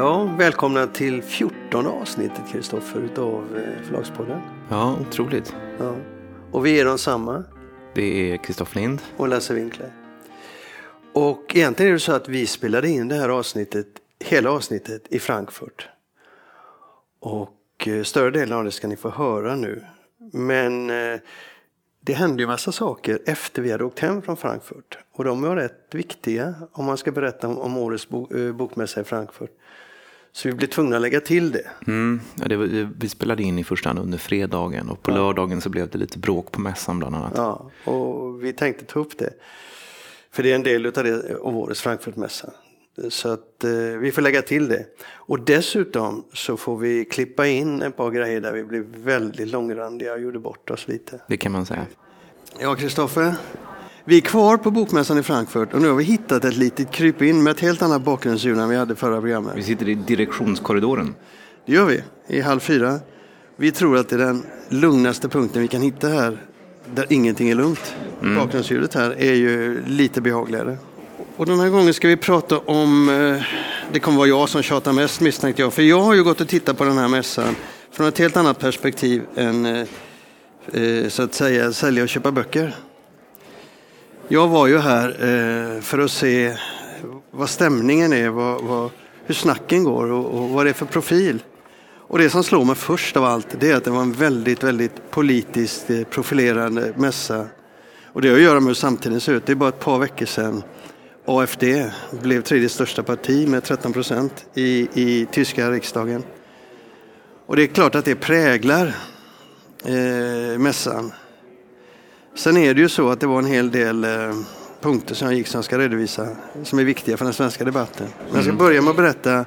Ja, välkomna till 14 avsnittet Kristoffer utav eh, Förlagspodden. Ja, otroligt. Ja. Och vi är de samma Det är Kristoffer Lind. och Lasse Winkler. Och egentligen är det så att vi spelade in det här avsnittet, hela avsnittet i Frankfurt. Och eh, större delen av det ska ni få höra nu. Men eh, det hände ju massa saker efter vi hade åkt hem från Frankfurt. Och de var rätt viktiga om man ska berätta om, om årets bo, bokmässa i Frankfurt. Så vi blev tvungna att lägga till det. Mm, ja, det var, vi spelade in i första hand under fredagen och på lördagen så blev det lite bråk på mässan bland annat. Ja, och vi tänkte ta upp det. För det är en del av, det, av årets Frankfurtmässa. Så att eh, vi får lägga till det. Och dessutom så får vi klippa in ett par grejer där vi blev väldigt långrandiga och gjorde bort oss lite. Det kan man säga. Ja, Kristoffer. Vi är kvar på Bokmässan i Frankfurt och nu har vi hittat ett litet krypin med ett helt annat bakgrundsljud än vi hade förra programmet. Vi sitter i direktionskorridoren. Det gör vi, i halv fyra. Vi tror att det är den lugnaste punkten vi kan hitta här, där ingenting är lugnt. Bakgrundsljudet här är ju lite behagligare. Och den här gången ska vi prata om, eh, det kommer vara jag som tjatar mest misstänkte jag, för jag har ju gått och tittat på den här mässan från ett helt annat perspektiv än eh, eh, så att säga sälja och köpa böcker. Jag var ju här eh, för att se vad stämningen är, vad, vad, hur snacken går och, och vad det är för profil. Och det som slår mig först av allt det är att det var en väldigt, väldigt politiskt eh, profilerande mässa. Och det har att göra med hur samtiden ser ut. Det är bara ett par veckor sedan AFD blev tredje största parti med 13 procent i, i tyska riksdagen. Och det är klart att det präglar eh, mässan. Sen är det ju så att det var en hel del eh, punkter som jag gick som jag ska redovisa som är viktiga för den svenska debatten. Men jag ska börja med att berätta.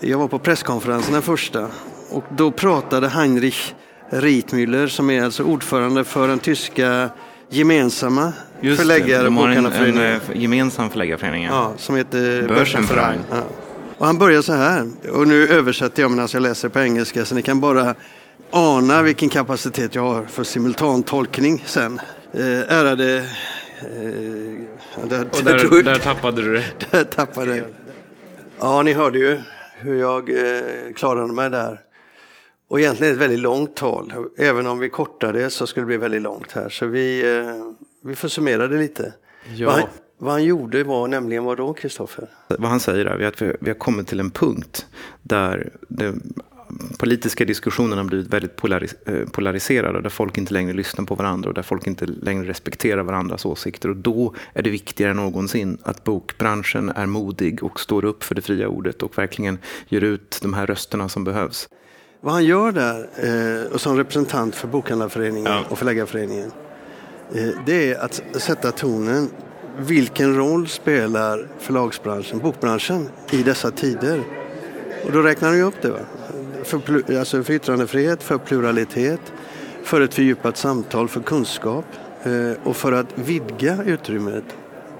Jag var på presskonferensen den första och då pratade Heinrich Rietmüller som är alltså ordförande för den tyska gemensamma förläggare de har en, en bokhandlarföreningen. eh, gemensam förläggarförening. Ja, som heter Börsenverein. Ja. Och han börjar så här, och nu översätter jag medan jag läser på engelska så ni kan bara ana vilken kapacitet jag har för simultantolkning sen. Eh, ärade... Eh, där, Och där, där tappade du det. där tappade jag. Ja, ni hörde ju hur jag eh, klarade mig där. Och egentligen är det ett väldigt långt tal. Även om vi kortar det så skulle det bli väldigt långt här. Så vi, eh, vi får summera det lite. Ja. Vad, han, vad han gjorde var nämligen vad då, Kristoffer? Vad han säger är att vi, vi har kommit till en punkt där den politiska diskussionen har blivit väldigt polaris, eh, polariserade. Där folk inte längre lyssnar på varandra och där folk inte längre respekterar varandras åsikter. Och då är det viktigare än någonsin att bokbranschen är modig och står upp för det fria ordet och verkligen ger ut de här rösterna som behövs. Vad han gör där, eh, och som representant för Bokhandlarföreningen Ja. och Förläggarföreningen, eh, det är att sätta tonen. Vilken roll spelar förlagsbranschen, bokbranschen, i dessa tider? Och då räknar han ju upp det. Va? För, alltså för yttrandefrihet, för pluralitet, för ett fördjupat samtal, för kunskap eh, och för att vidga utrymmet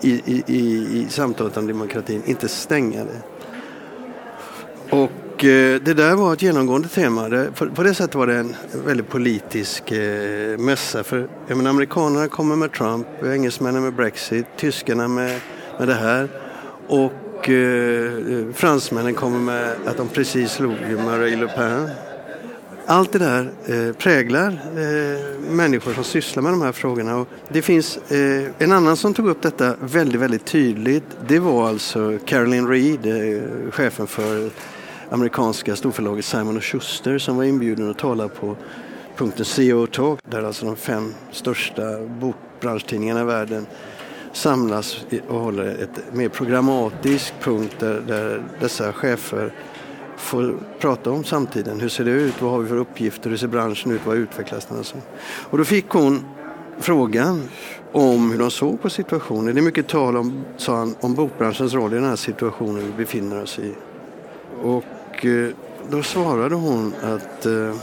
i, i, i, i samtalet om demokratin, inte stänga det. Och eh, det där var ett genomgående tema. På, det sättet var det en väldigt politisk eh, mässa. För jag menar, amerikanerna kommer med Trump, engelsmännen med Brexit, tyskarna med, med det här. Och eh, fransmännen kommer med att de precis slog Marie Le Pen. Allt det där eh, präglar eh, människor som sysslar med de här frågorna. Och det finns eh, en annan som tog upp detta väldigt, väldigt tydligt. Det var alltså Caroline Reed, eh, chefen för amerikanska storförlaget Simon Schuster som var inbjuden att tala på punkten CEO Talk där alltså de fem största bokbranschtidningarna i världen samlas och håller ett mer programmatisk punkt där, där dessa chefer får prata om samtiden. Hur ser det ut? Vad har vi för uppgifter? Hur ser branschen ut? Vad utvecklas den? Alltså? och då fick hon frågan om hur de såg på situationen. Det är mycket tal om, sa han, om bokbranschens roll i den här situationen vi befinner oss i. Och eh, då svarade hon att eh,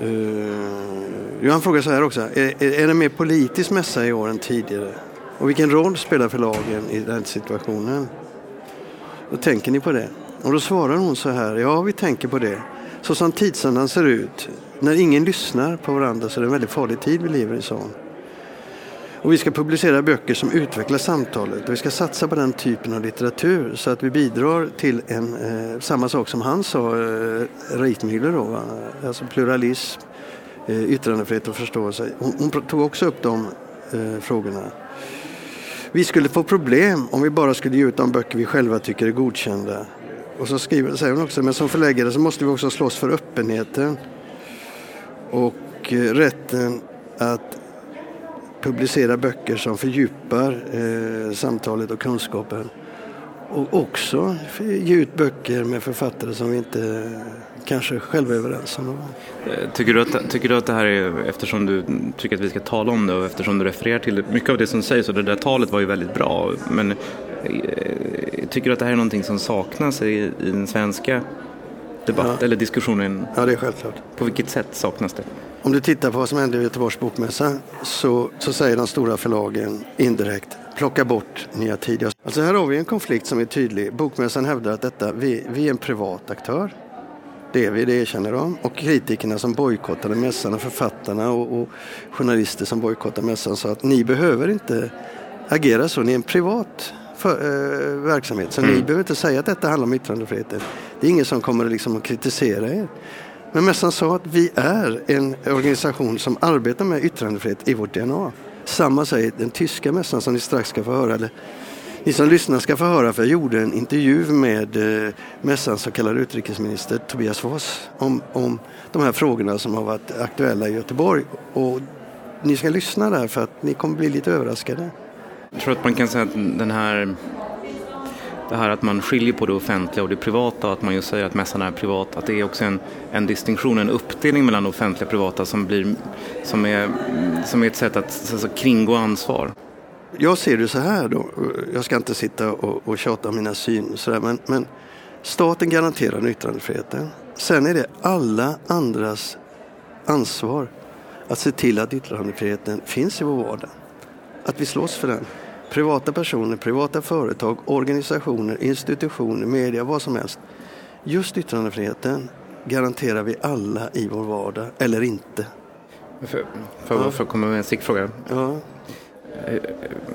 Eh, uh, han frågar så här också. Är, är, är det mer politisk mässa i år än tidigare? Och vilken roll spelar förlagen i den situationen? Då tänker ni på det? Och då svarar hon så här. Ja, vi tänker på det. Så som tidsandan ser ut. När ingen lyssnar på varandra så är det en väldigt farlig tid vi lever i, sa hon. Och vi ska publicera böcker som utvecklar samtalet och vi ska satsa på den typen av litteratur så att vi bidrar till en, eh, samma sak som han sa, eh, Reitmüller då, va? alltså pluralism, eh, yttrandefrihet och förståelse. Hon, hon tog också upp de eh, frågorna. Vi skulle få problem om vi bara skulle ge ut de böcker vi själva tycker är godkända. Och så skriver, säger hon också, men som förläggare så måste vi också slåss för öppenheten och eh, rätten att publicera böcker som fördjupar eh, samtalet och kunskapen. Och också ge ut böcker med författare som vi inte kanske själva är överens om. Eh, tycker du, att, tycker du att det här är, eftersom du tycker att vi ska tala om det och eftersom du refererar till mycket av det som sägs och det där talet var ju väldigt bra, men eh, tycker du att det här är någonting som saknas i, i den svenska debatten ja. eller diskussionen? Ja, det är självklart. På vilket sätt saknas det? Om du tittar på vad som hände i Göteborgs bokmässa så, så säger de stora förlagen indirekt plocka bort Nya Tider. Alltså här har vi en konflikt som är tydlig. Bokmässan hävdar att detta, vi, vi är en privat aktör. Det är vi, det erkänner de. Och kritikerna som bojkottade mässan och författarna och, och journalister som bojkottade mässan sa att ni behöver inte agera så, ni är en privat för, äh, verksamhet. Så mm. ni behöver inte säga att detta handlar om yttrandefriheten. Det är ingen som kommer liksom att kritisera er. Men mässan sa att vi är en organisation som arbetar med yttrandefrihet i vårt DNA. Samma säger den tyska mässan som ni strax ska få höra. Eller, ni som lyssnar ska få höra för jag gjorde en intervju med eh, mässans så kallade utrikesminister Tobias Voss om, om de här frågorna som har varit aktuella i Göteborg. Och ni ska lyssna där för att ni kommer bli lite överraskade. Jag tror att man kan säga att den här det här att man skiljer på det offentliga och det privata och att man just säger att mässan är privat, att det är också en, en distinktion, en uppdelning mellan offentliga och privata som, blir, som, är, som är ett sätt att alltså, kringgå ansvar. Jag ser det så här då, jag ska inte sitta och, och tjata om mina syn sådär, men, men staten garanterar yttrandefriheten. Sen är det alla andras ansvar att se till att yttrandefriheten finns i vår vardag. Att vi slåss för den. Privata personer, privata företag, organisationer, institutioner, media, vad som helst. Just yttrandefriheten garanterar vi alla i vår vardag, eller inte. För, för, ja. för att komma med en stickfråga. Ja. Eh,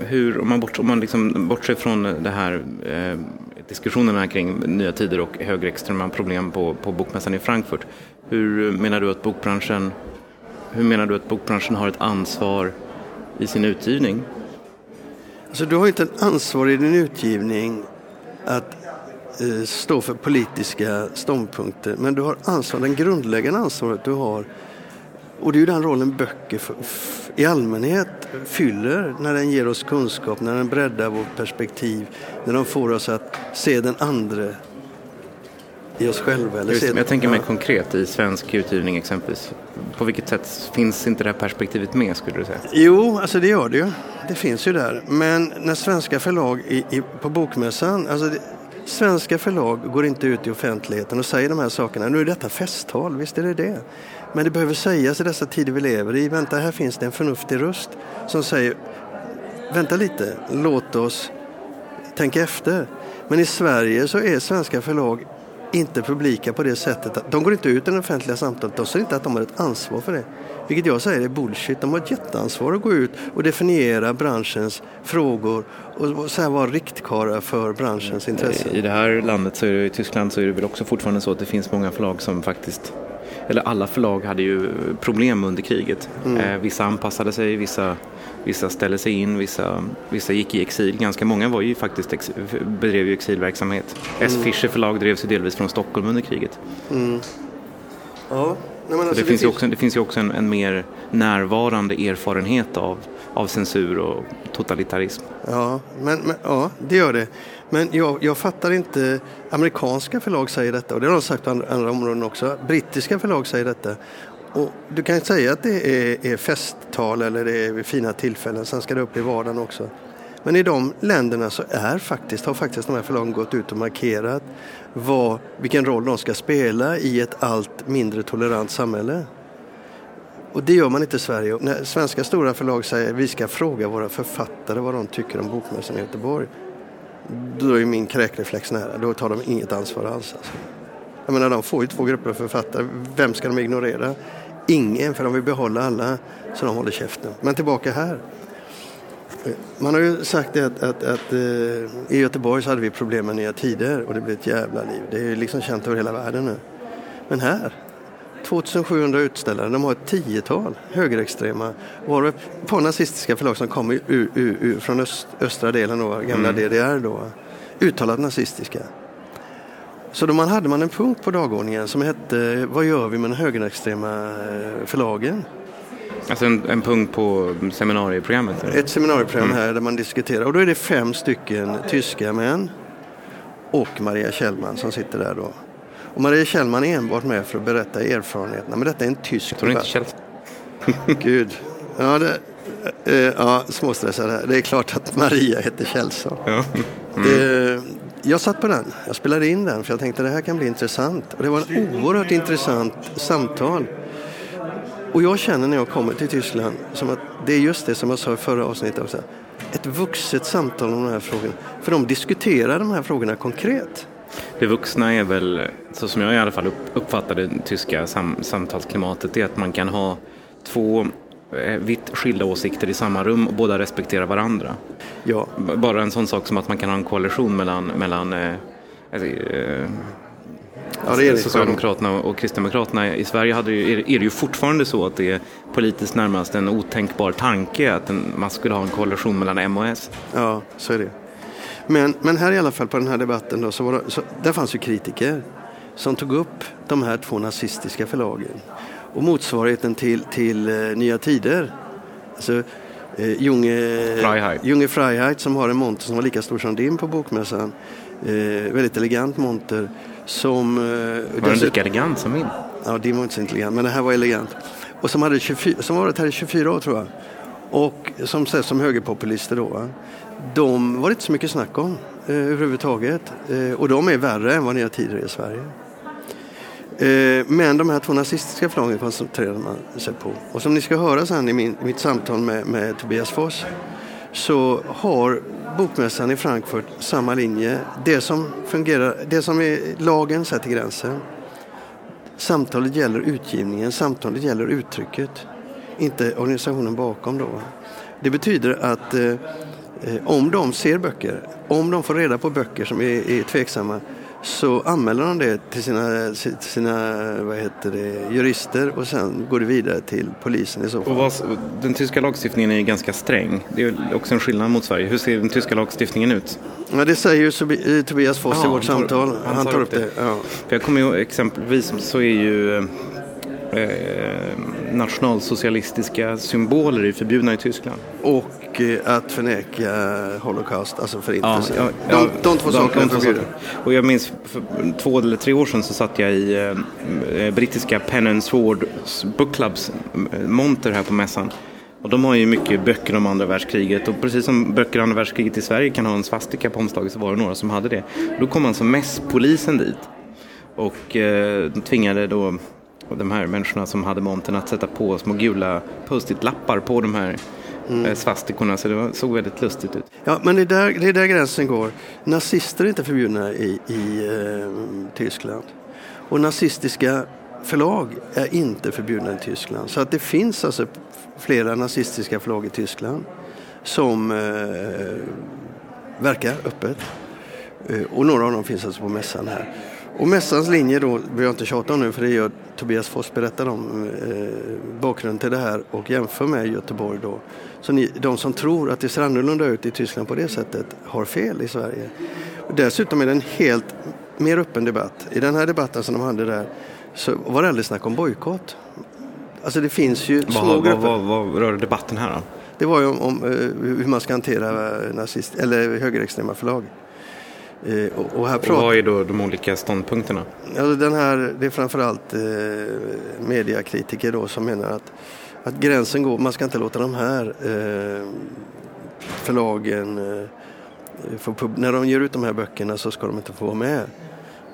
hur, om man, bort, om man liksom bortser från det här eh, diskussionerna kring nya tider och högerextrema problem på, på bokmässan i Frankfurt. Hur menar du att bokbranschen hur menar du att bokbranschen har ett ansvar i sin utgivning? Alltså, du har inte ett ansvar i din utgivning att eh, stå för politiska ståndpunkter, men du har ansvar, den grundläggande ansvaret du har och det är ju den rollen böcker i allmänhet fyller när den ger oss kunskap, när den breddar vårt perspektiv, när de får oss att se den andra i oss själva. Eller Just, se jag tänker mig konkret i svensk utgivning exempelvis. På vilket sätt finns inte det här perspektivet med skulle du säga? Jo, alltså det gör det ju. Det finns ju där. Men när svenska förlag i, i, på Bokmässan, alltså det, svenska förlag går inte ut i offentligheten och säger de här sakerna. Nu är detta festtal, visst är det det. Men det behöver sägas i dessa tider vi lever i. Vänta, här finns det en förnuftig röst som säger Vänta lite, låt oss tänka efter. Men i Sverige så är svenska förlag inte publika på det sättet. Att de går inte ut i det offentliga samtalet. De säger inte att de har ett ansvar för det. Vilket jag säger är bullshit. De har ett jätteansvar att gå ut och definiera branschens frågor och så här vara riktkarlar för branschens intressen. I det här landet, så är det, i Tyskland, så är det väl också fortfarande så att det finns många förlag som faktiskt eller alla förlag hade ju problem under kriget. Mm. Eh, vissa anpassade sig, vissa, vissa ställde sig in, vissa, vissa gick i exil. Ganska många var ju faktiskt ex, bedrev ju exilverksamhet. Mm. S. Fischer förlag drevs ju delvis från Stockholm under kriget. Mm. Ja. Nej, alltså det, det, finns ju också, det finns ju också en, en, mer närvarande erfarenhet av, av censur och totalitarism. Ja, men, men ja, det gör det. Men jag, jag, fattar inte, amerikanska förlag säger detta och det har de sagt på andra, andra områden också. Brittiska förlag säger detta. Och du kan säga att det är, är festtal eller det är fina tillfällen, sen ska det upp i vardagen också. Men i de länderna så är faktiskt, har faktiskt de här förlagen gått ut och markerat vad, vilken roll de ska spela i ett allt mindre tolerant samhälle. Och det gör man inte i Sverige. Och när svenska stora förlag säger att vi ska fråga våra författare vad de tycker om Bokmässan i Göteborg. Då är min kräkreflex nära. Då tar de inget ansvar alls. Alltså. Jag menar, de får ju två grupper av författare. Vem ska de ignorera? Ingen, för de vill behålla alla så de håller käften. Men tillbaka här. Man har ju sagt det att, att, att eh, i Göteborg så hade vi problem med Nya Tider och det blev ett jävla liv. Det är ju liksom känt över hela världen nu. Men här, 2700 utställare, de har ett tiotal högerextrema, var det ett par nazistiska förlag som kom ur, ur, ur, från öst, östra delen av gamla mm. DDR då, uttalat nazistiska. Så då man hade man en punkt på dagordningen som hette Vad gör vi med de högerextrema eh, förlagen? Alltså en, en punkt på seminarieprogrammet? Eller? Ett seminarieprogram mm. här där man diskuterar och då är det fem stycken tyska män och Maria Kjellman som sitter där då. Och Maria Kjellman är enbart med för att berätta erfarenheterna. Men detta är en tysk Jag tror inte Kjell... Gud. Ja, det, eh, ja, småstressad här. Det är klart att Maria heter Kjellson. Ja. Mm jag satt på den. Jag spelade in den för jag tänkte det här kan bli intressant. Och det var ett oerhört intressant samtal. Och jag känner när jag kommer till Tyskland som att det är just det som jag sa i förra avsnittet också. Ett vuxet samtal om de här frågorna. För de diskuterar de här frågorna konkret. Det vuxna är väl, så som jag i alla fall uppfattar det tyska sam samtalsklimatet, är att man kan ha två vitt skilda åsikter i samma rum och båda respekterar varandra. Ja. Bara en sån sak som att man kan ha en koalition mellan, mellan eh, eh, Ja, Socialdemokraterna och Kristdemokraterna i Sverige hade ju, är det ju fortfarande så att det är politiskt närmast en otänkbar tanke att en, man skulle ha en koalition mellan M och S. Ja, så är det. Men, men här i alla fall på den här debatten då, så, var det, så där fanns ju kritiker som tog upp de här två nazistiska förlagen. Och motsvarigheten till, till uh, Nya Tider, alltså uh, Junge, Freiheit. Junge Freiheit som har en monter som var lika stor som din på bokmässan. Uh, väldigt elegant monter. Som, uh, var den lika elegant som min? Ja, din var inte så intelligent, men den här var elegant. Och som, hade 24, som varit här i 24 år tror jag. Och som ses som högerpopulister då. Va? De var det inte så mycket snack om eh, överhuvudtaget. Eh, och de är värre än vad ni har tidigare i Sverige. Eh, men de här två nazistiska förlagen koncentrerade man sig på. Och som ni ska höra sen i, min, i mitt samtal med, med Tobias Foss så har Bokmässan i Frankfurt samma linje. Det som fungerar, det som är lagen sätter gränsen. Samtalet gäller utgivningen, samtalet gäller uttrycket. Inte organisationen bakom då. Det betyder att Eh, eh om de ser böcker, om de får reda på böcker som är, är tveksamma så anmäler de det till sina, till sina vad heter det, jurister och sen går det vidare till polisen i så fall. Vad, den tyska lagstiftningen är ganska sträng. Det är också en skillnad mot Sverige. Hur ser den tyska lagstiftningen ut? Ja, det säger ju Tobias Foss ja, i vårt tar, samtal. Han, han tar, upp det. det. Ja. För jag kommer ihåg exempelvis så är ju eh, nationalsocialistiska symboler är förbjudna i Tyskland. Och eh, att förneka Holocaust, alltså förintelsen. Ja, ja, de, de två sakerna är förbjudna. Och jag minns för två eller tre år sedan så satt jag i eh, eh brittiska Pen and Sword Book Clubs eh, monter här på mässan. Och de har ju mycket böcker om andra världskriget och precis som böcker om andra världskriget i Sverige kan ha en svastika på omslaget så var det några som hade det. Då kom alltså mässpolisen dit och eh, tvingade då de här människorna som hade montern att sätta på små gula post-it-lappar på de här mm. Eh, svastikorna så det såg väldigt lustigt ut. Ja, men det är där, det är där gränsen går. Nazister är inte förbjudna i, i eh, Tyskland. Och nazistiska förlag är inte förbjudna i Tyskland. Så att det finns alltså flera nazistiska förlag i Tyskland som eh, verkar öppet. Eh, och några av dem finns alltså på mässan här. Och mässans linje då, vill jag inte tjata om nu för det gör Tobias Foss berättar om eh, bakgrunden till det här och jämför med Göteborg då. Så ni, de som tror att det ser annorlunda ut i Tyskland på det sättet har fel i Sverige. Dessutom är det en helt mer öppen debatt. I den här debatten som de hade där så var det aldrig snack om bojkott. Alltså det finns ju vad, små grupper. Vad, vad, vad rör debatten här då? Det var ju om, om uh, hur man ska hantera nazist, eller högerextrema förlag. Eh, och, och, här pratar... och vad är då de olika ståndpunkterna? Alltså den här, det är framförallt eh, mediakritiker då som menar att, att gränsen går, man ska inte låta de här eh, förlagen, eh, få pub, när de ger ut de här böckerna så ska de inte få vara med.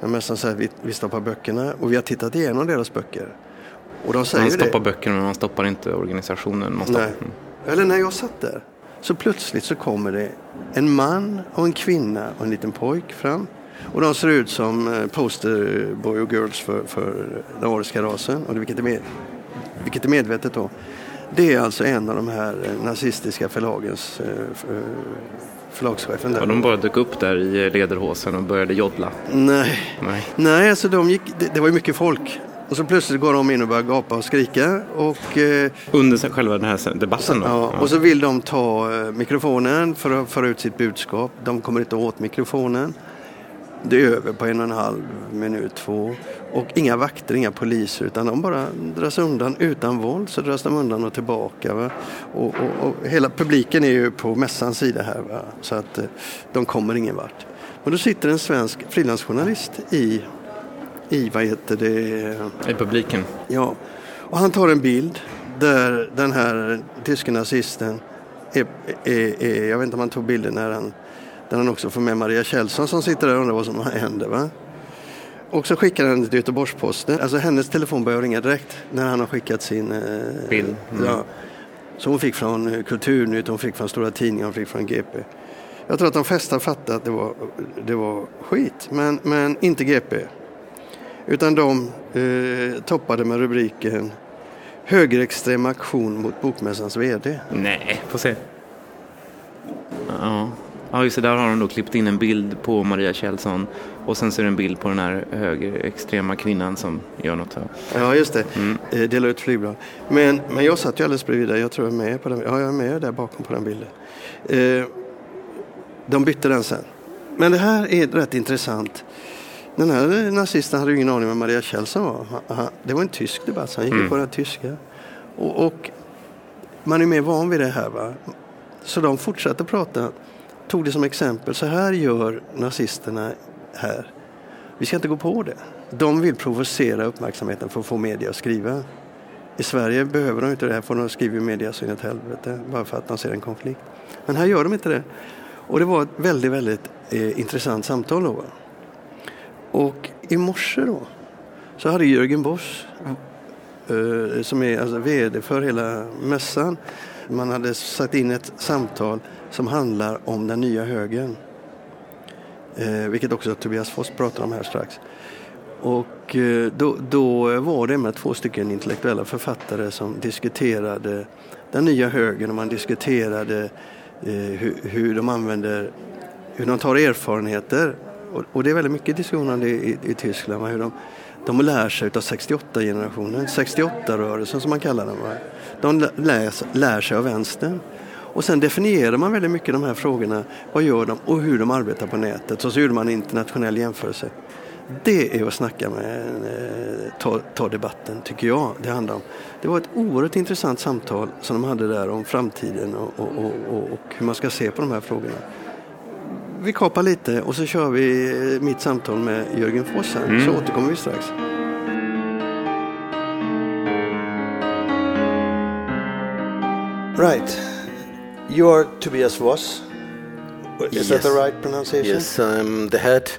Men nästan så här, vi, vi stoppar böckerna och vi har tittat igenom deras böcker. Och de säger man stoppar det. böckerna men man stoppar inte organisationen. Stoppar... Nej. Eller när jag satt där så plötsligt så kommer det en man och en kvinna och en liten pojk fram. Och de ser ut som eh, posterboy och girls för, för den ariska rasen, och vilket, är med, vilket är medvetet då. Det är alltså en av de här eh, nazistiska förlagens eh, förlagschefen. Där. Ja, de bara dök upp där i lederhosen och började joddla? Nej, Nej. Nej alltså de gick, det, det var ju mycket folk. Och så plötsligt går de in och börjar gapa och skrika. Och, eh, Under själva den här debatten då? Ja, och så vill de ta eh, mikrofonen för att föra ut sitt budskap. De kommer inte åt mikrofonen. Det är över på en och en halv minut, två. Och inga vakter, inga poliser, utan de bara dras undan utan våld. Så dras de undan och tillbaka. Va? Och, och, och hela publiken är ju på mässans sida här. Va? Så att eh, de kommer ingen vart. Och då sitter en svensk frilansjournalist i i, vad heter det? I publiken? Ja. Och han tar en bild där den här tyske nazisten är, är, är, jag vet inte om han tog bilden när han, där han också får med Maria Kjellson som sitter där och undrar vad som händer. Va? Och så skickar han till Göteborgs-Posten. Alltså hennes telefon börjar ringa direkt när han har skickat sin eh, bild. Mm. Ja, som hon fick från eh, Kulturnytt, hon fick från Stora Tidningar, hon fick från GP. Jag tror att de flesta fattade att det var, det var skit, men, men inte GP. Utan de eh, toppade med rubriken Högerextrem aktion mot Bokmässans VD. Nej, får se. Ja. Ja, just det. Där har de då klippt in en bild på Maria Kjellson och sen ser det en bild på den här högerextrema kvinnan som gör något. Här. Ja, just det. Mm. Eh, delar ut flygblad. Men, men jag satt ju alldeles bredvid där. Jag tror jag är med på den. Ja, jag är med där bakom på den bilden. Eh, de bytte den sen. Men det här är rätt intressant. Den här nazisten hade ju ingen aning om vem Maria Kjellson var. Det var en tysk debatt, så han gick mm. på den tyska. Och, och, man är mer van vid det här. Va? Så de fortsatte prata, tog det som exempel. Så här gör nazisterna här. Vi ska inte gå på det. De vill provocera uppmärksamheten för att få media att skriva. I Sverige behöver de inte det, här för de skriver media så in helvete bara för att de ser en konflikt. Men här gör de inte det. Och det var ett väldigt, väldigt eh, intressant samtal då. Och i morse då så hade Jörgen Bosch eh, som är alltså vd för hela mässan. Man hade satt in ett samtal som handlar om den nya högen. Eh, vilket också Tobias Foss pratar om här strax. Och eh, då, då, var det med två stycken intellektuella författare som diskuterade den nya högern och man diskuterade eh, hur, hur de använder, hur de tar erfarenheter och, och det är väldigt mycket diskussion om i, i, Tyskland. Hur de, de lär sig av 68-generationen, 68-rörelsen som man kallar den. Va? De läs, lär sig av vänstern. Och sen definierar man väldigt mycket de här frågorna. Vad gör de och hur de arbetar på nätet. Och så gjorde man en internationell jämförelse. Det är att snacka med, eh, ta, ta debatten, tycker jag det handlar om. Det var ett oerhört intressant samtal som de hade där om framtiden och, och, och, och hur man ska se på de här frågorna vi kapar lite och så kör vi eh, mitt samtal med Jörgen Foss här, mm. så återkommer vi strax. Right. You are Tobias Voss. Is yes. that the right pronunciation? Yes, I'm the head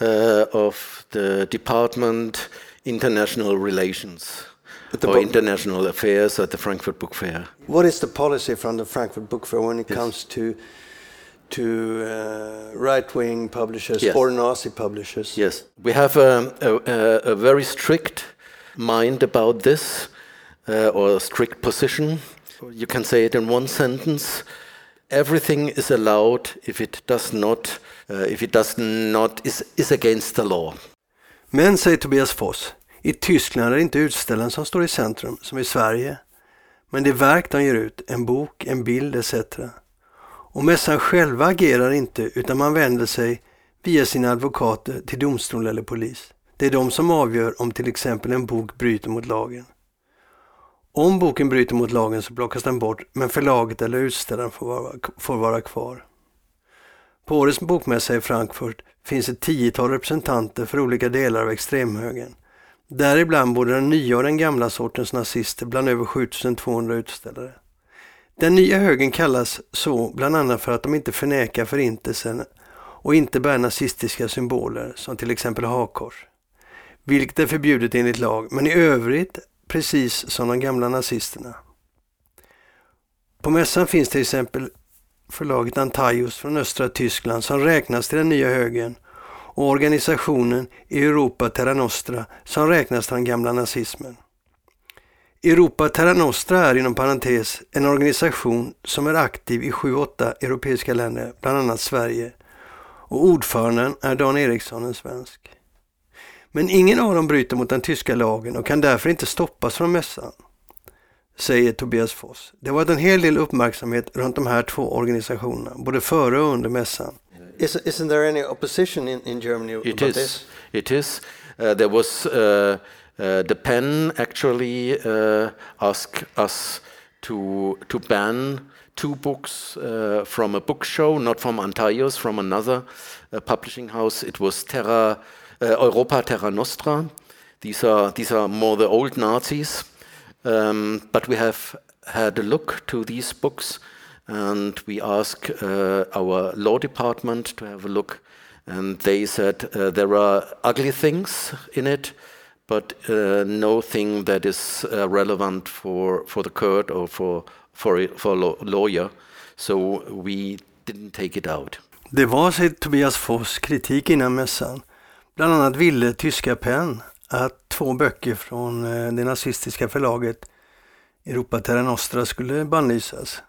uh, of the Department International Relations or International Affairs at the Frankfurt Book Fair. What is the policy from the Frankfurt Book Fair when it yes. comes to to uh, right-wing publishers yes. or Nazi publishers. Yes, we have a, a, a very strict mind about this, uh, or a strict position. You can say it in one sentence: everything is allowed if it does not, uh, if it does not is, is against the law. Men, säger Tobias Foss, i Tyskland är det inte utställaren som står i centrum, som i Sverige. Men det verk de ger ut, en bok, en bild etc. Och mässan själva agerar inte utan man vänder sig via sina advokater till domstol eller polis. Det är de som avgör om till exempel en bok bryter mot lagen. Om boken bryter mot lagen så plockas den bort men förlaget eller utställaren får vara, får vara kvar. På årets bokmässa i Frankfurt finns ett tiotal representanter för olika delar av extremhögern. Däribland både den nya och den gamla sortens nazister bland över 7200 utställare. Den nya högen kallas så bland annat för att de inte förnekar förintelsen och inte bär nazistiska symboler som till exempel hakkors. Vilket är förbjudet enligt lag, men i övrigt precis som de gamla nazisterna. På mässan finns till exempel förlaget Antaios från östra Tyskland som räknas till den nya högen och organisationen i Europa Terra Nostra som räknas till den gamla nazismen. Europa Terra Nostra är inom parentes en organisation som är aktiv i sju, åtta europeiska länder, bland annat Sverige. Och ordföranden är Dan Eriksson, en svensk. Men ingen av dem bryter mot den tyska lagen och kan därför inte stoppas från mässan, säger Tobias Foss. Det har varit en hel del uppmärksamhet runt de här två organisationerna, både före och under mässan. Is, isn't there any opposition in, in Germany It about is. this? It is. Uh, there was uh, the pen actually uh, asked us to to ban two books uh, from a book show, not from Antaios, from another uh, publishing house. It was Terra uh, Europa Terra Nostra. These are these are more the old Nazis, um, but we have had a look to these books, and we asked uh, our law department to have a look, and they said uh, there are ugly things in it, but uh, nothing that is uh, relevant for for the court or for for for a lawyer. So we didn't take it out. Det var, säger Tobias Foss, kritik innan mässan. Bland annat ville tyska PEN att två böcker från eh, det nazistiska förlaget Europa Terra Nostra skulle bannlysas.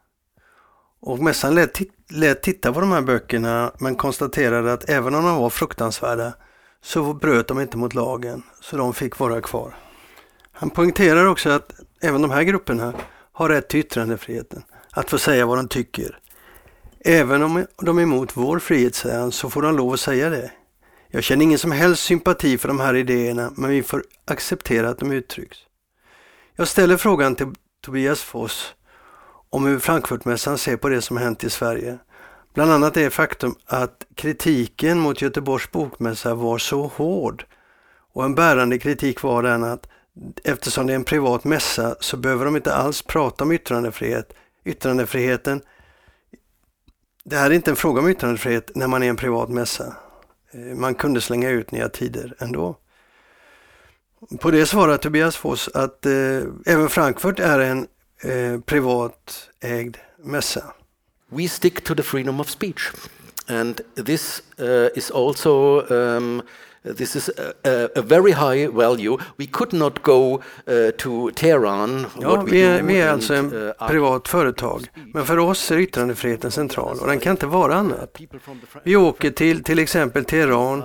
Och mässan lät, lät titta på de här böckerna men konstaterade att även om de var fruktansvärda så bröt de inte mot lagen, så de fick vara kvar. Han poängterar också att även de här grupperna har rätt till yttrandefriheten, att få säga vad de tycker. Även om de är emot vår frihet, säger han, så får de lov att säga det. Jag känner ingen som helst sympati för de här idéerna, men vi får acceptera att de uttrycks. Jag ställer frågan till Tobias Foss om hur Frankfurtmässan ser på det som hänt i Sverige. Bland annat det faktum att kritiken mot Göteborgs bokmässa var så hård. Och en bärande kritik var den att eftersom det är en privat mässa så behöver de inte alls prata om yttrandefrihet. Yttrandefriheten det här är inte en fråga om yttrandefrihet när man är en privat mässa. Eh, man kunde slänga ut nya tider ändå. På det svarar Tobias Foss att eh, även Frankfurt är en eh, privat ägd mässa we stick to the freedom of speech and this uh, is also um, this is a, a, very high value we could not go uh, to tehran Ja, vi är, vi är alltså en uh, privat företag. Men för oss är yttrandefriheten central och den kan inte vara annat. Vi åker till till exempel Teheran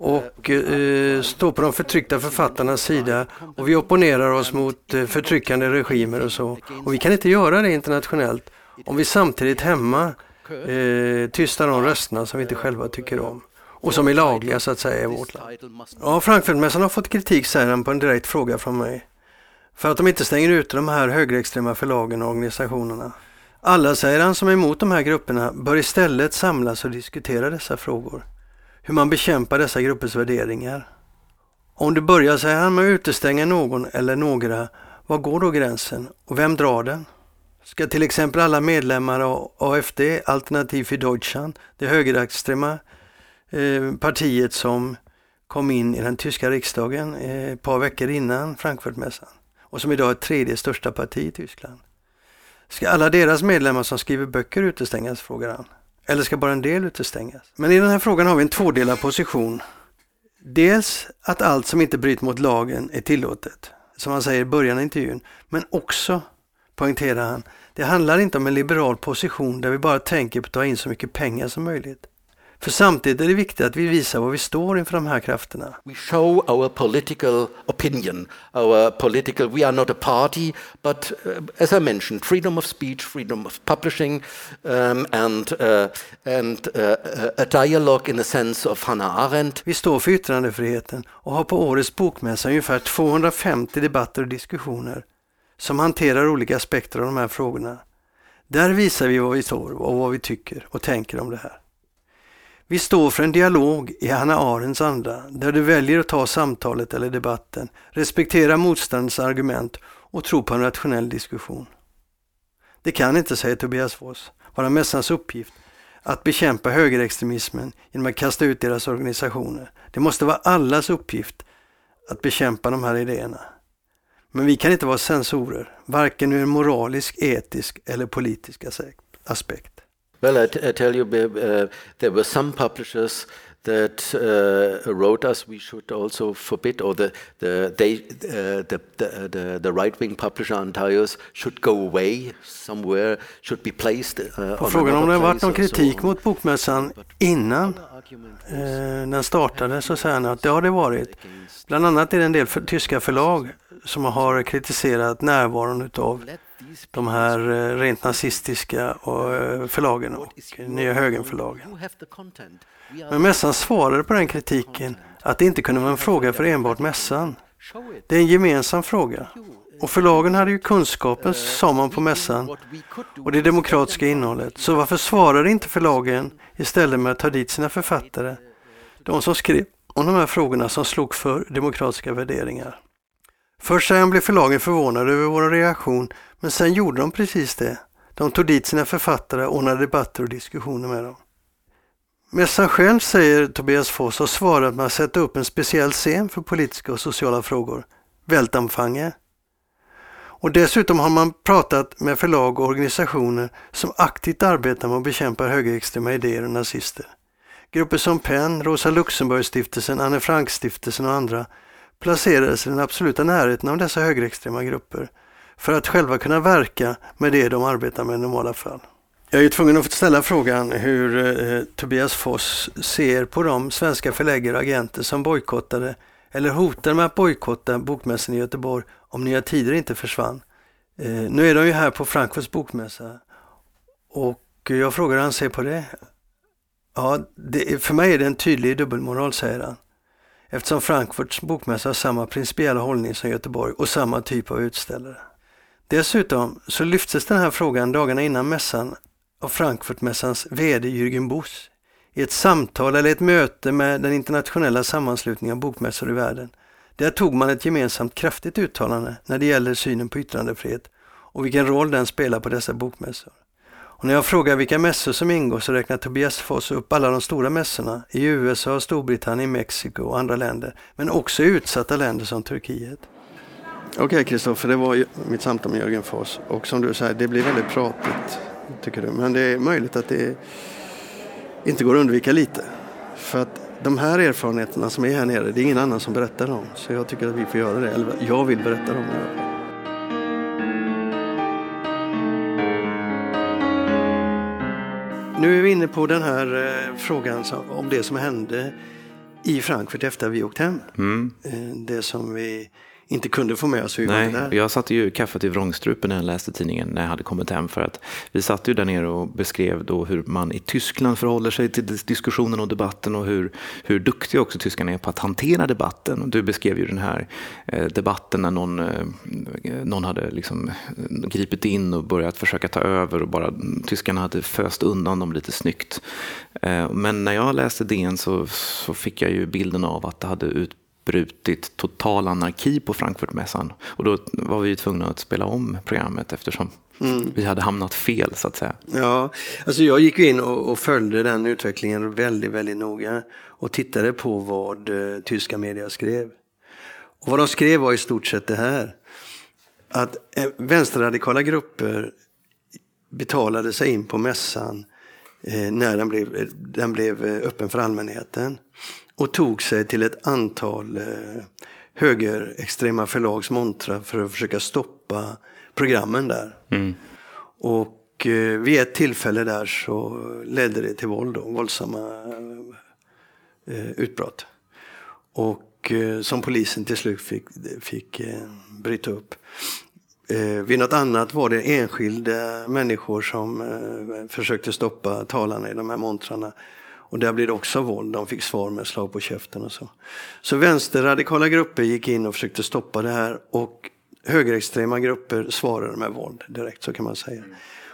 och eh, står på de förtryckta författarnas sida och vi opponerar oss mot eh, förtryckande regimer och så. Och vi kan inte göra det internationellt om vi samtidigt hemma eh, tystar de rösterna som vi inte själva tycker om och som är lagliga så att säga i vårt land. Ja, Frankfurtmässan har fått kritik, säger han på en direkt fråga från mig. För att de inte stänger ut de här högerextrema förlagen och organisationerna. Alla, säger han, som är emot de här grupperna bör istället samlas och diskutera dessa frågor. Hur man bekämpar dessa gruppers värderingar. Om du börjar, säger han, med att utestänga någon eller några, var går då gränsen och vem drar den? Ska till exempel alla medlemmar av AFD, Alternativ för Deutschland, det högerextrema eh, partiet som kom in i den tyska riksdagen eh, ett par veckor innan Frankfurtmässan och som idag är tredje största parti i Tyskland. Ska alla deras medlemmar som skriver böcker utestängas, frågar han. Eller ska bara en del utestängas? Men i den här frågan har vi en tvådelad position. Dels att allt som inte bryter mot lagen är tillåtet, som han säger i början av intervjun, men också, poängterar han, det handlar inte om en liberal position där vi bara tänker på att ta in så mycket pengar som möjligt. För samtidigt är det viktigt att vi visar var vi står inför de här krafterna. we show our political opinion our political we are not a party but uh, as i mentioned freedom of speech freedom of publishing um, and uh, and uh, a dialogue in a sense of hannah arendt Vi står för yttrandefriheten och har på årets bokmässa ungefär 250 debatter och diskussioner som hanterar olika aspekter av de här frågorna. Där visar vi vad vi står och vad vi tycker och tänker om det här. Vi står för en dialog i Hanna Arendts anda där du väljer att ta samtalet eller debatten, respektera motståndets argument och tro på en rationell diskussion. Det kan inte, säger Tobias Foss, vara mässans uppgift att bekämpa högerextremismen genom att kasta ut deras organisationer. Det måste vara allas uppgift att bekämpa de här idéerna. Men vi kan inte vara censorer, varken ur en moralisk, etisk eller politisk aspekt. well I, I tell you uh, there were some publishers that uh, wrote us we should also forbid, or the the they uh, the the, the, the right wing publisher Antaios should go away somewhere, should be placed. Uh, På frågan om det har varit någon kritik mot bokmässan innan eh, den startade så säger han att det har det varit. Bland annat är det en del för, tyska förlag som har kritiserat närvaron utav de här eh, rent nazistiska eh, förlagen och Nya Högenförlagen. Men mässan svarade på den kritiken att det inte kunde vara en fråga för enbart mässan. Det är en gemensam fråga. Och förlagen hade ju kunskapen, sa man på mässan, och det demokratiska innehållet. Så varför svarade inte förlagen istället med att ta dit sina författare? De som skrev om de här frågorna som slog för demokratiska värderingar. Först sen blev förlagen förvånade över vår reaktion, men sen gjorde de precis det. De tog dit sina författare och ordnade debatter och diskussioner med dem. Mässan själv, säger Tobias Foss, har svarat med att sätta upp en speciell scen för politiska och sociala frågor, Weltanfange. Och dessutom har man pratat med förlag och organisationer som aktivt arbetar med att bekämpa högerextrema idéer och nazister. Grupper som PEN, Rosa Luxemburg-stiftelsen, Anne Frank-stiftelsen och andra placerades i den absoluta närheten av dessa högerextrema grupper för att själva kunna verka med det de arbetar med i normala fall. Jag är tvungen att ställa frågan hur eh, Tobias Foss ser på de svenska förläggare och agenter som bojkottade eller hotade med att bojkotta bokmässan i Göteborg om Nya Tider inte försvann. Eh, nu är de ju här på Frankfurts bokmässa och jag frågar hur han ser på det. Ja, det, för mig är det en tydlig dubbelmoral, säger han. Eftersom Frankfurts bokmässa har samma principiella hållning som Göteborg och samma typ av utställare. Dessutom så lyftes den här frågan dagarna innan mässan av Frankfurtmässans VD Jürgen Buss i ett samtal eller ett möte med den internationella sammanslutningen av bokmässor i världen. Där tog man ett gemensamt kraftigt uttalande när det gäller synen på yttrandefrihet och vilken roll den spelar på dessa bokmässor. Och när jag frågar vilka mässor som ingår så räknar Tobias Foss upp alla de stora mässorna i USA, Storbritannien, Mexiko och andra länder, men också i utsatta länder som Turkiet. Okej okay, Kristoffer, det var mitt samtal med Jörgen Foss och som du säger, det blir väldigt pratigt tycker du. Men det är möjligt att det inte går att undvika lite. För att de här erfarenheterna som är här nere, det är ingen annan som berättar dem. Så jag tycker att vi får göra det, eller jag vill berätta dem. Nu är vi inne på den här eh, frågan om det som hände i Frankfurt efter vi åkt hem. Mm. Eh, det som vi inte kunde få med oss. Vi Nej, där. jag satte ju kaffet i vrångstrupen när jag läste tidningen när jag hade kommit hem. För att vi satt ju där nere och beskrev då hur man i Tyskland förhåller sig till diskussionen och debatten och hur, hur duktiga också tyskarna är på att hantera debatten. Du beskrev ju den här eh, debatten när någon, eh, någon hade liksom eh, gripit in och börjat försöka ta över och bara tyskarna hade föst undan dem lite snyggt. Men när jag läste DN så, så fick jag ju bilden av att det hade ut brutit total anarki på Frankfurtmässan. Och då var vi tvungna att spela om programmet eftersom mm. vi hade hamnat fel så att säga. Ja, alltså jag gick in och, och, följde den utvecklingen väldigt, väldigt noga och tittade på vad eh, tyska media skrev. Och vad de skrev var i stort sett det här. Att eh, vänsterradikala grupper betalade sig in på mässan eh, när den blev, den blev eh, öppen för allmänheten och tog sig till ett antal eh, högerextrema förlags montrar för att försöka stoppa programmen där. Mm. Och eh, vid ett tillfälle där så ledde det till våld, då, våldsamma eh, utbrott. Och eh, som polisen till slut fick, fick eh, bryta upp. Eh, vid något annat var det enskilda människor som försökte stoppa talarna i de här montrarna. Och där blev det också våld. De fick svar med slag på käften och så. Så vänsterradikala grupper gick in och försökte stoppa det här och högerextrema grupper svarade med våld direkt, så kan man säga.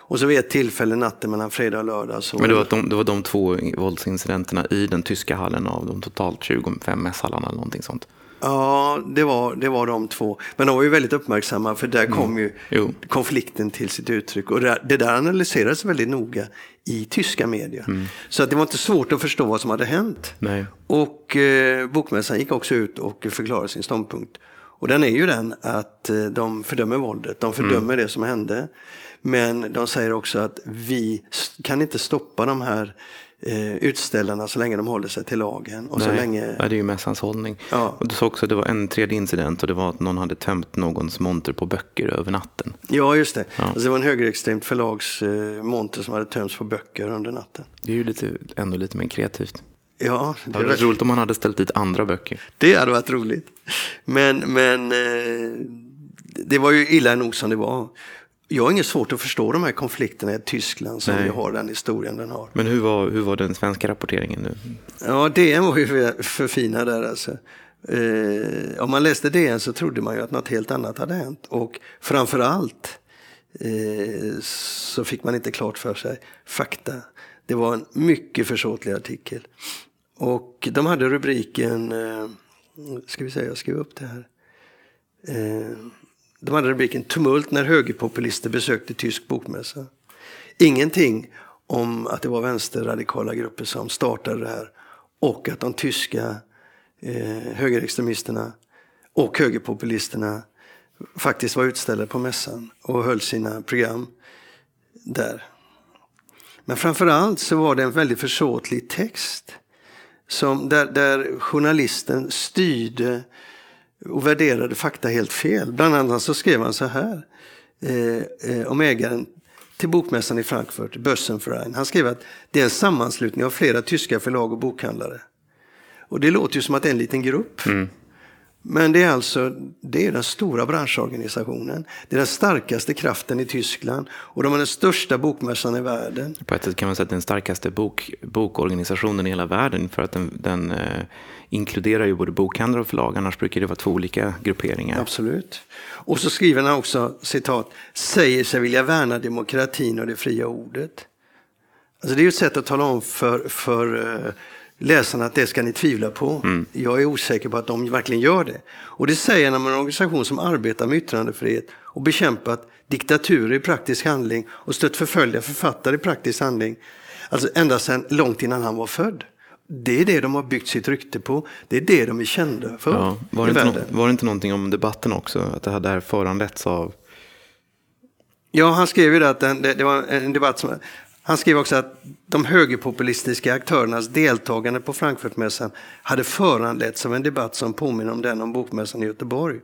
Och så vid ett tillfälle natten mellan fredag och lördag. Så... Men det var, de, det var de två våldsincidenterna i den tyska hallen av de totalt 25 mässhallarna eller någonting sånt? Ja, det var, det var de två. Men de var ju väldigt uppmärksamma för där kom mm. ju jo. konflikten till sitt uttryck. Och det, det där analyserades väldigt noga i tyska medier. Mm. Så att det var inte svårt att förstå vad som hade hänt. Nej. Och eh, bokmässan gick också ut och förklarade sin ståndpunkt. Och den är ju den att eh, de fördömer våldet, de fördömer mm. det som hände. Men de säger också att vi kan inte stoppa de här eh, utställarna så länge de håller sig till lagen. Och så Nej, länge... nej, det är ju mässans hållning. Ja. Och du sa också att det var en tredje incident och det var att någon hade tömt någons monter på böcker över natten. Ja, just det. Ja. Alltså, det var en högerextremt förlags eh, monter som hade tömts på böcker under natten. Det är ju lite, ändå lite mer kreativt. Ja, Det hade varit var, roligt om man hade ställt dit andra böcker. det hade varit roligt. Men, men eh, det var ju illa nog som det var. Jag har inget svårt att förstå de här konflikterna i Tyskland som Nej. ju har den historien den har. Men hur var, hur var den svenska rapporteringen nu? Ja, DN var ju för, för fina där alltså. Eh, om man läste DN så trodde man ju att något helt annat hade hänt. Och framför allt eh, så fick man inte klart för sig fakta. Det var en mycket försåtlig artikel. Och de hade rubriken, eh, ska vi säga, jag skrev upp det här. Eh, de hade rubriken Tumult när högerpopulister besökte tysk bokmässa. Ingenting om att det var vänsterradikala grupper som startade det här och att de tyska eh, högerextremisterna och högerpopulisterna faktiskt var utställda på mässan och höll sina program där. Men framför allt så var det en väldigt försåtlig text som, där, där journalisten styrde och värderade fakta helt fel. Bland annat så skrev han så här eh, eh, om ägaren till bokmässan i Frankfurt, Börsenverein. Han skrev att det är en sammanslutning av flera tyska förlag och bokhandlare. Och det låter ju som att det är en liten grupp. Men det är alltså det är den stora branschorganisationen. Det är den starkaste kraften i Tyskland och de har den största bokmässan i världen. På ett sätt kan man säga att den starkaste bok, bokorganisationen i hela världen för att den, den eh, inkluderar ju både bokhandlare och förlag, annars brukar det vara två olika grupperingar. Absolut. Och så skriver han också, citat, säger sig vilja värna demokratin och det fria ordet. Alltså det är ju ett sätt att tala om för, för eh, läsarna att det ska ni tvivla på. Jag är osäker på att de verkligen gör det. Och det säger han om en organisation som arbetar med yttrandefrihet och bekämpat diktaturer i praktisk handling och stött förföljda författare i praktisk handling. Alltså ända sedan långt innan han var född. Det är det de har byggt sitt rykte på. Det är det de är kända för Ja, var, det inte nå- var det inte någonting om debatten också? Att det här där föranletts av... Ja, han skrev ju det att den, det, det var en debatt som... Han skrev också att de högerpopulistiska aktörernas deltagande på Frankfurtmässan hade föranletts av en debatt som påminner om den om bokmässan i Göteborg.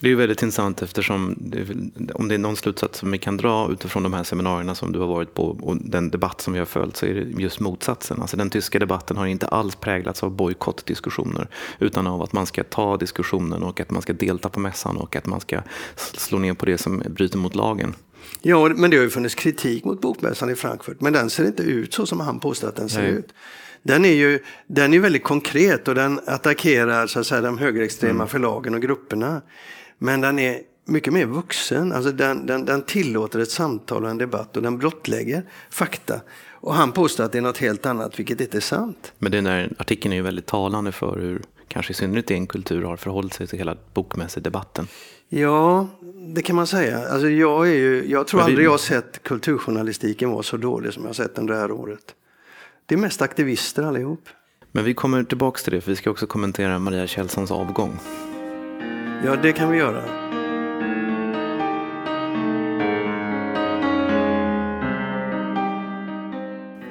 Det är ju väldigt intressant eftersom det, om det är någon slutsats som vi kan dra utifrån de här seminarierna som du har varit på och den debatt som vi har följt så är det just motsatsen. Alltså den tyska debatten har inte alls präglats av bojkottdiskussioner utan av att man ska ta diskussionen och att man ska delta på mässan och att man ska slå ner på det som bryter mot lagen. Ja, men det har ju funnits kritik mot bokmässan i Frankfurt, men den ser inte ut så som han påstår att den ser Nej. ut. Den är ju den är väldigt konkret och den attackerar så att säga, de högerextrema förlagen och grupperna. Men den är mycket mer vuxen. Alltså den, den, den tillåter ett samtal och en debatt och den blottlägger fakta. Och han påstår att det är något helt annat, vilket inte är sant. Men den där artikeln är ju väldigt talande för hur kanske i synnerhet en kultur har förhållit sig till hela bokmässedebatten. Ja, det kan man säga. Alltså jag, är ju, jag tror Men det- aldrig jag har sett kulturjournalistiken vara så dålig som jag har sett den det här året. Det är mest aktivister allihop. Men vi kommer tillbaka till det för vi ska också kommentera Maria Kjellsons avgång. Ja, det kan vi göra.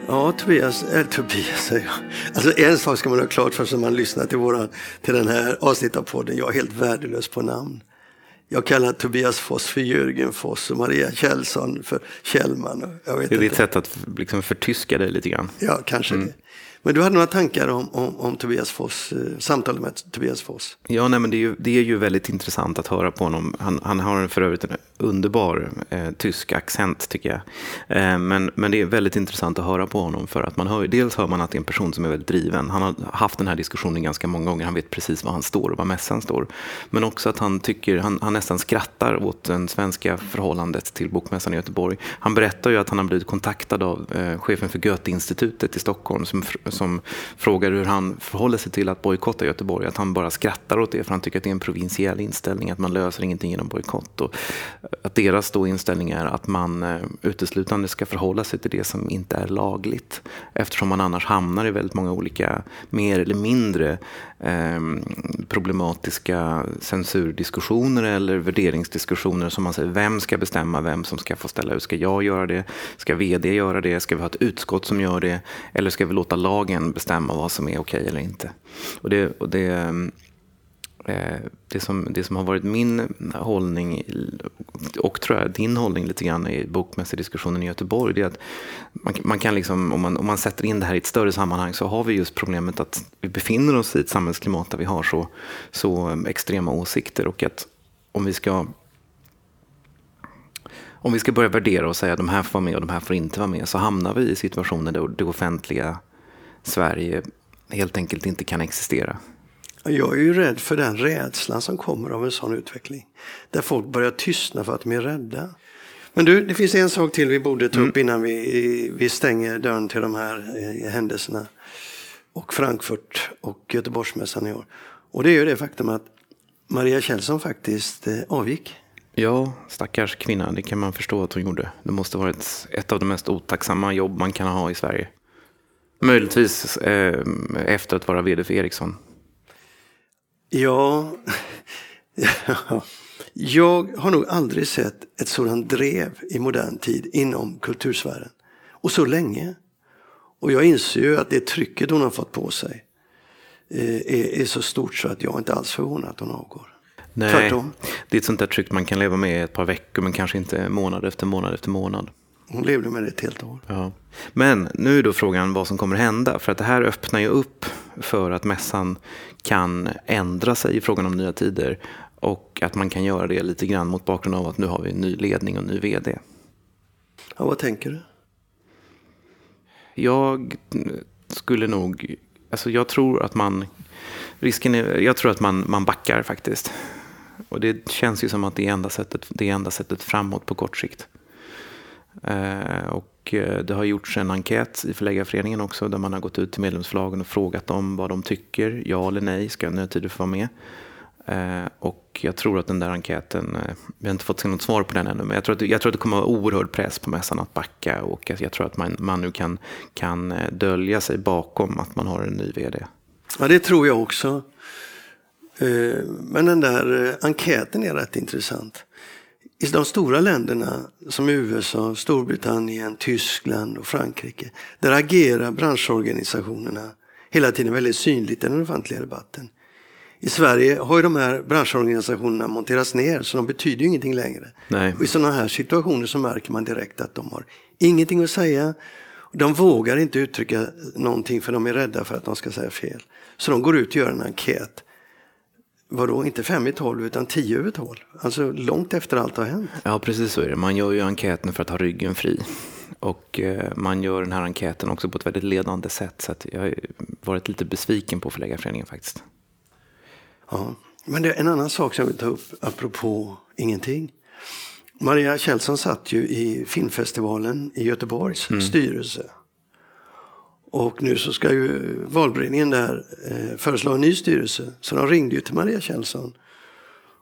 Ja, Tobias, äh, Tobias säger jag. Alltså en sak ska man ha klart för sig när man lyssnar till, våran, till den här avsnittet av podden. Jag är helt värdelös på namn. Jag kallar Tobias Foss för Jörgen Foss och Maria Kjellson för Kjellman. Jag vet Det är ditt sätt att liksom förtyska dig lite grann. Ja, kanske det. Men du hade några tankar om, om, om Tobias Foss, eh, samtalet med Tobias Foss? Ja, nej, men det är, ju, det är ju väldigt intressant att höra på honom. Han, han har för övrigt en underbar eh, tysk accent tycker jag. Eh, men, men det är väldigt intressant att höra på honom för att man hör, dels hör man att det är en person som är väldigt driven. Han har haft den här diskussionen ganska många gånger. Han vet precis var han står och var mässan står. Men också att han tycker, han, han nästan skrattar åt det svenska förhållandet till Bokmässan i Göteborg. Han berättar ju att han har blivit kontaktad av eh, chefen för Goethe-institutet i Stockholm som, som frågar hur han förhåller sig till att bojkotta Göteborg. Att han bara skrattar åt det för han tycker att det är en provinsiell inställning, att man löser ingenting genom bojkott. Och att deras då inställning är att man eh, uteslutande ska förhålla sig till det som inte är lagligt. Eftersom man annars hamnar i väldigt många olika mer eller mindre eh, problematiska censurdiskussioner eller värderingsdiskussioner som man säger, vem ska bestämma vem som ska få ställa ut? Ska jag göra det? Ska vd göra det? Ska vi ha ett utskott som gör det? Eller ska vi låta lagen bestämma vad som är okej eller inte? Och det, och det, eh, det, som, det som har varit min hållning och tror jag din hållning lite grann i bokmässediskussionen i Göteborg, det är att man, man kan liksom, om man, om man sätter in det här i ett större sammanhang så har vi just problemet att vi befinner oss i ett samhällsklimat där vi har så, så eh, extrema åsikter och att om vi ska om vi ska börja värdera och säga att de här får vara med och de här får inte vara med så hamnar vi i situationer där det offentliga Sverige helt enkelt inte kan existera. Jag är ju rädd för den rädslan som kommer av en sån utveckling. Där folk börjar tystna för att de är rädda. Men du, det finns en sak till vi borde ta upp mm. innan vi, vi stänger dörren till de här eh, händelserna. Och Frankfurt och Göteborgsmässan i år. Och det är ju det faktum att Maria Kjellson faktiskt eh, avgick. Ja, stackars kvinna. Det kan man förstå att hon gjorde. Det måste varit ett av de mest otacksamma jobb man kan ha i Sverige. Möjligtvis eh, efter att vara vd för Ericsson. Ja, jag har nog aldrig sett ett sådant drev i modern tid inom kultursfären. Och så länge. Och jag inser ju att det trycket hon har fått på sig eh, är, är så stort så att jag inte alls förvånad att hon avgår. Nej, Tvärtom. det är ett sånt där tryck man kan leva med i ett par veckor men kanske inte månad efter månad efter månad. Hon levde med det ett helt år. Ja. Men nu är då frågan vad som kommer hända. För att det här öppnar ju upp för att mässan kan ändra sig i frågan om nya tider. Och att man kan göra det lite grann mot bakgrund av att nu har vi en ny ledning och ny vd. Ja, vad tänker du? Jag skulle nog, alltså jag tror att man, risken är, jag tror att man, man backar faktiskt. Och det känns ju som att det är enda sättet, det är enda sättet framåt på kort sikt. Eh, och eh, det har gjorts en enkät i Förläggarföreningen också där man har gått ut till medlemsförlagen och frågat dem vad de tycker. Ja eller nej, ska Nödtider få vara med? Eh, och jag tror att den där enkäten, vi har inte fått se något svar på den ännu, men jag tror att, jag tror att det kommer att vara oerhörd press på mässan att backa och jag tror att man, man nu kan, kan dölja sig bakom att man har en ny vd. Ja, det tror jag också. Men den där enkäten är rätt intressant. I de stora länderna som USA, Storbritannien, Tyskland och Frankrike, där agerar branschorganisationerna hela tiden väldigt synligt i den offentliga debatten. I Sverige har ju de här branschorganisationerna monterats ner så de betyder ju ingenting längre. Nej. Och I sådana här situationer så märker man direkt att de har ingenting att säga. De vågar inte uttrycka någonting för de är rädda för att de ska säga fel. Så de går ut och gör en enkät Vadå, inte fem i tolv utan tio över tolv? Alltså långt efter allt har hänt. Ja, precis så är det. Man gör ju enkäten för att ha ryggen fri. Och eh, man gör den här enkäten också på ett väldigt ledande sätt. Så jag har varit lite besviken på Förläggarföreningen faktiskt. Ja, men det är en annan sak som jag vill ta upp apropå ingenting. Maria Kjellson satt ju i filmfestivalen i Göteborgs mm. styrelse. Och nu så ska ju valberedningen där eh, föreslå en ny styrelse. Så de ringde ju till Maria Kjellson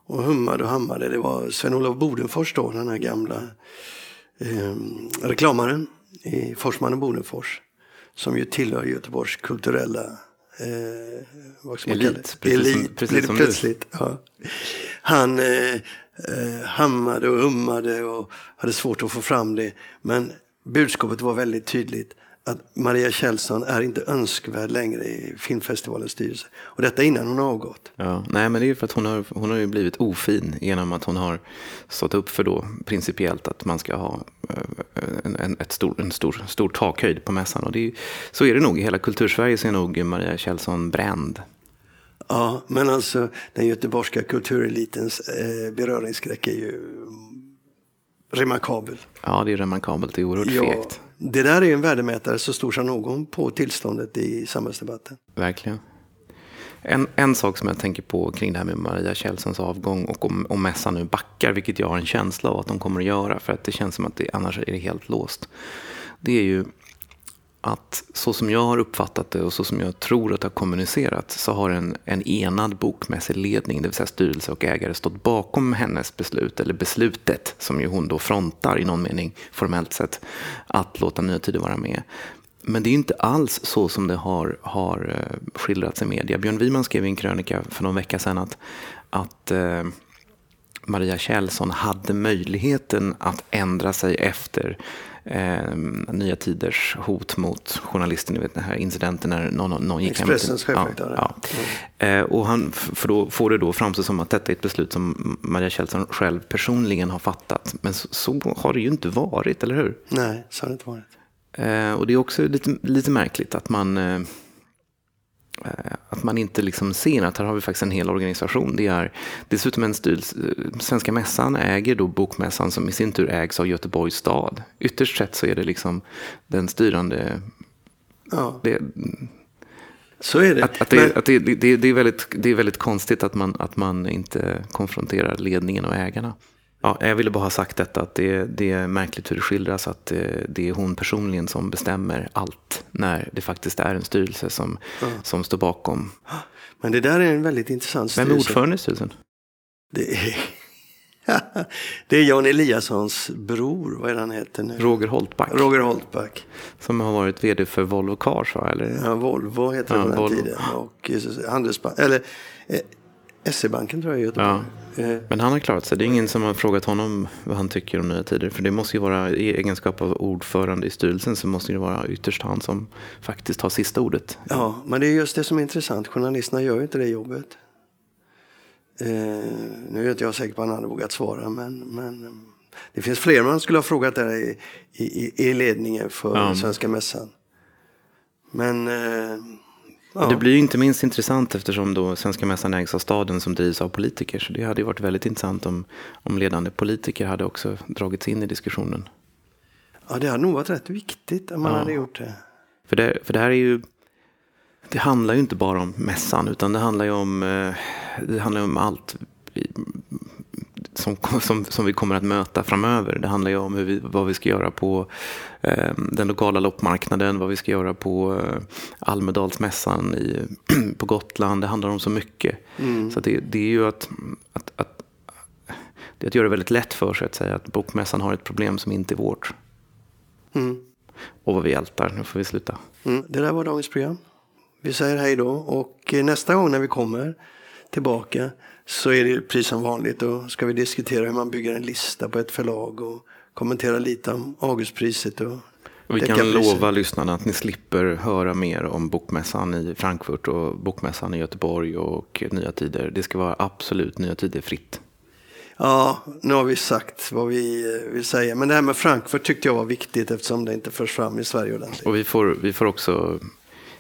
och hummade och hammade. Det var Sven-Olof Bodenfors då, den här gamla eh, reklamaren i Forsman och Bodenfors. Som ju tillhör Göteborgs kulturella eh, vad ska man Elit, precis Elit, som, precis som plötsligt. Ja. Han eh, eh, hammade och hummade och hade svårt att få fram det. Men budskapet var väldigt tydligt att Maria Kjellson är inte önskvärd längre i filmfestivalens styrelse. Och detta innan hon har avgått. Ja, nej, men det är för att hon har, hon har ju blivit ofin genom att hon har stått upp för då principiellt att man ska ha eh, en, en, ett stor, en stor, stor takhöjd på mässan. Och det är, så är det nog. I hela kultursverige så är nog Maria Kjellson bränd. Ja, men alltså den göteborgska kulturelitens eh, beröringsskräck är ju remarkabel. Ja, det är remarkabelt. Det är oerhört ja, fegt. Det där är en värdemätare så stor som någon på tillståndet i samhällsdebatten. Verkligen. En, en sak som jag tänker på kring det här med Maria Kjellsons avgång och om, om mässan nu backar, vilket jag har en känsla av att de kommer att göra, för att det känns som att det annars är det helt låst. Det är ju att så som jag har uppfattat det och så som jag tror att det har kommunicerats så har en, en enad bokmässig ledning, det vill säga styrelse och ägare, stått bakom hennes beslut, eller beslutet som ju hon då frontar i någon mening formellt sett, att låta Nya Tider vara med. Men det är inte alls så som det har, har eh, skildrats i media. Björn Wiman skrev i en krönika för någon vecka sedan att, att eh, Maria Kjellson hade möjligheten att ändra sig efter eh, Nya Tiders hot mot journalisten, ni vet den här incidenten när någon, någon gick Expressens chefredaktör. Ja, ja. Mm. Eh, och han, för då får det då framstå som att detta är ett beslut som Maria Kjellson själv personligen har fattat. Men så, så har det ju inte varit, eller hur? Nej, så har det inte varit. Eh, och det är också lite, lite märkligt att man Eh, att man inte liksom ser att här har vi faktiskt en hel organisation. Det är dessutom en styrelse, Svenska Mässan äger då Bokmässan som i sin tur ägs av Göteborgs stad. Ytterst sett så är det liksom den styrande... Ja. Det, så är det. Att, att, det, Men... att det, det, det, är väldigt, det är väldigt konstigt att man, att man inte konfronterar ledningen och ägarna. Ja, jag ville bara ha sagt detta, att det, det är märkligt hur det skildras att det, eh, det, är hon personligen som bestämmer allt när det faktiskt är en styrelse som, ja. som står bakom. Men det där är en väldigt intressant styrelse. Vem är ordförande i styrelsen? Det är, det är Jan Eliassons bror, vad är det han heter nu? Roger Holtback. Roger Holtback. Som har varit vd för Volvo Cars va? Eller? Ja, Volvo heter det ja, på den Volvo. tiden. Och eh, Handelsbank, eller eh, SE-banken tror jag i Göteborg. Ja. Eh. Men han har klarat sig. Det är ingen som har frågat honom vad han tycker om Nya Tider. För det måste ju vara i egenskap av ordförande i styrelsen så måste det vara ytterst han som faktiskt har sista ordet. Ja, men det är just det som är intressant. Journalisterna gör ju inte det jobbet. Eh, nu är inte jag säker på att han hade vågat svara men, men eh, det finns fler man skulle ha frågat där i, i, i ledningen för ja. Svenska Mässan. Men eh, Ja. Det blir ju inte minst intressant eftersom då Svenska Mässan ägs av staden som drivs av politiker. Så det hade ju varit väldigt intressant om, om ledande politiker hade också dragits in i diskussionen. Ja, det hade nog varit rätt viktigt om man ja. hade gjort det. För, det. för det här är ju, det handlar ju inte bara om mässan utan det handlar ju om, eh, det handlar om allt som, som, som vi kommer att möta framöver. Det handlar ju om hur vi, vad vi ska göra på eh, den lokala loppmarknaden, vad vi ska göra på eh, Almedalsmässan i, på Gotland. Det handlar om så mycket. Mm. Så det, det, är ju att, att, att, det att göra det väldigt lätt för sig att säga att bokmässan har ett problem som inte är vårt. Mm. Och vad vi ältar. Nu får vi sluta. Mm. Det där var dagens program. Vi säger hej då och nästa gång när vi kommer tillbaka så är det precis som vanligt. Då ska vi diskutera hur man bygger en lista på ett förlag och kommentera lite om Augustpriset. Och vi kan lova lyssnarna att ni slipper höra mer om Bokmässan i Frankfurt och Bokmässan i Göteborg och Nya Tider. Det ska vara absolut Nya Tider fritt. Ja, nu har vi sagt vad vi eh, vill säga. Men det här med Frankfurt tyckte jag var viktigt eftersom det inte förs fram i Sverige ordentligt. Och vi får, vi får också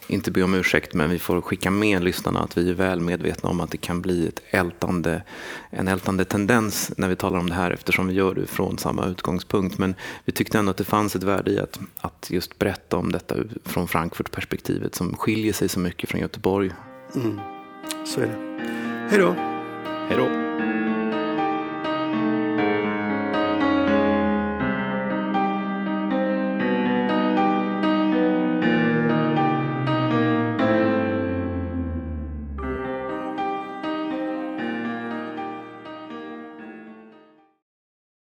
inte be om ursäkt, men vi får skicka med lyssnarna att vi är väl medvetna om att det kan bli ett ältande, en ältande tendens när vi talar om det här eftersom vi gör det från samma utgångspunkt. Men vi tyckte ändå att det fanns ett värde i att, att just berätta om detta från Frankfurt-perspektivet som skiljer sig så mycket från Göteborg. Mm. Så är det. Hej då! Hej då!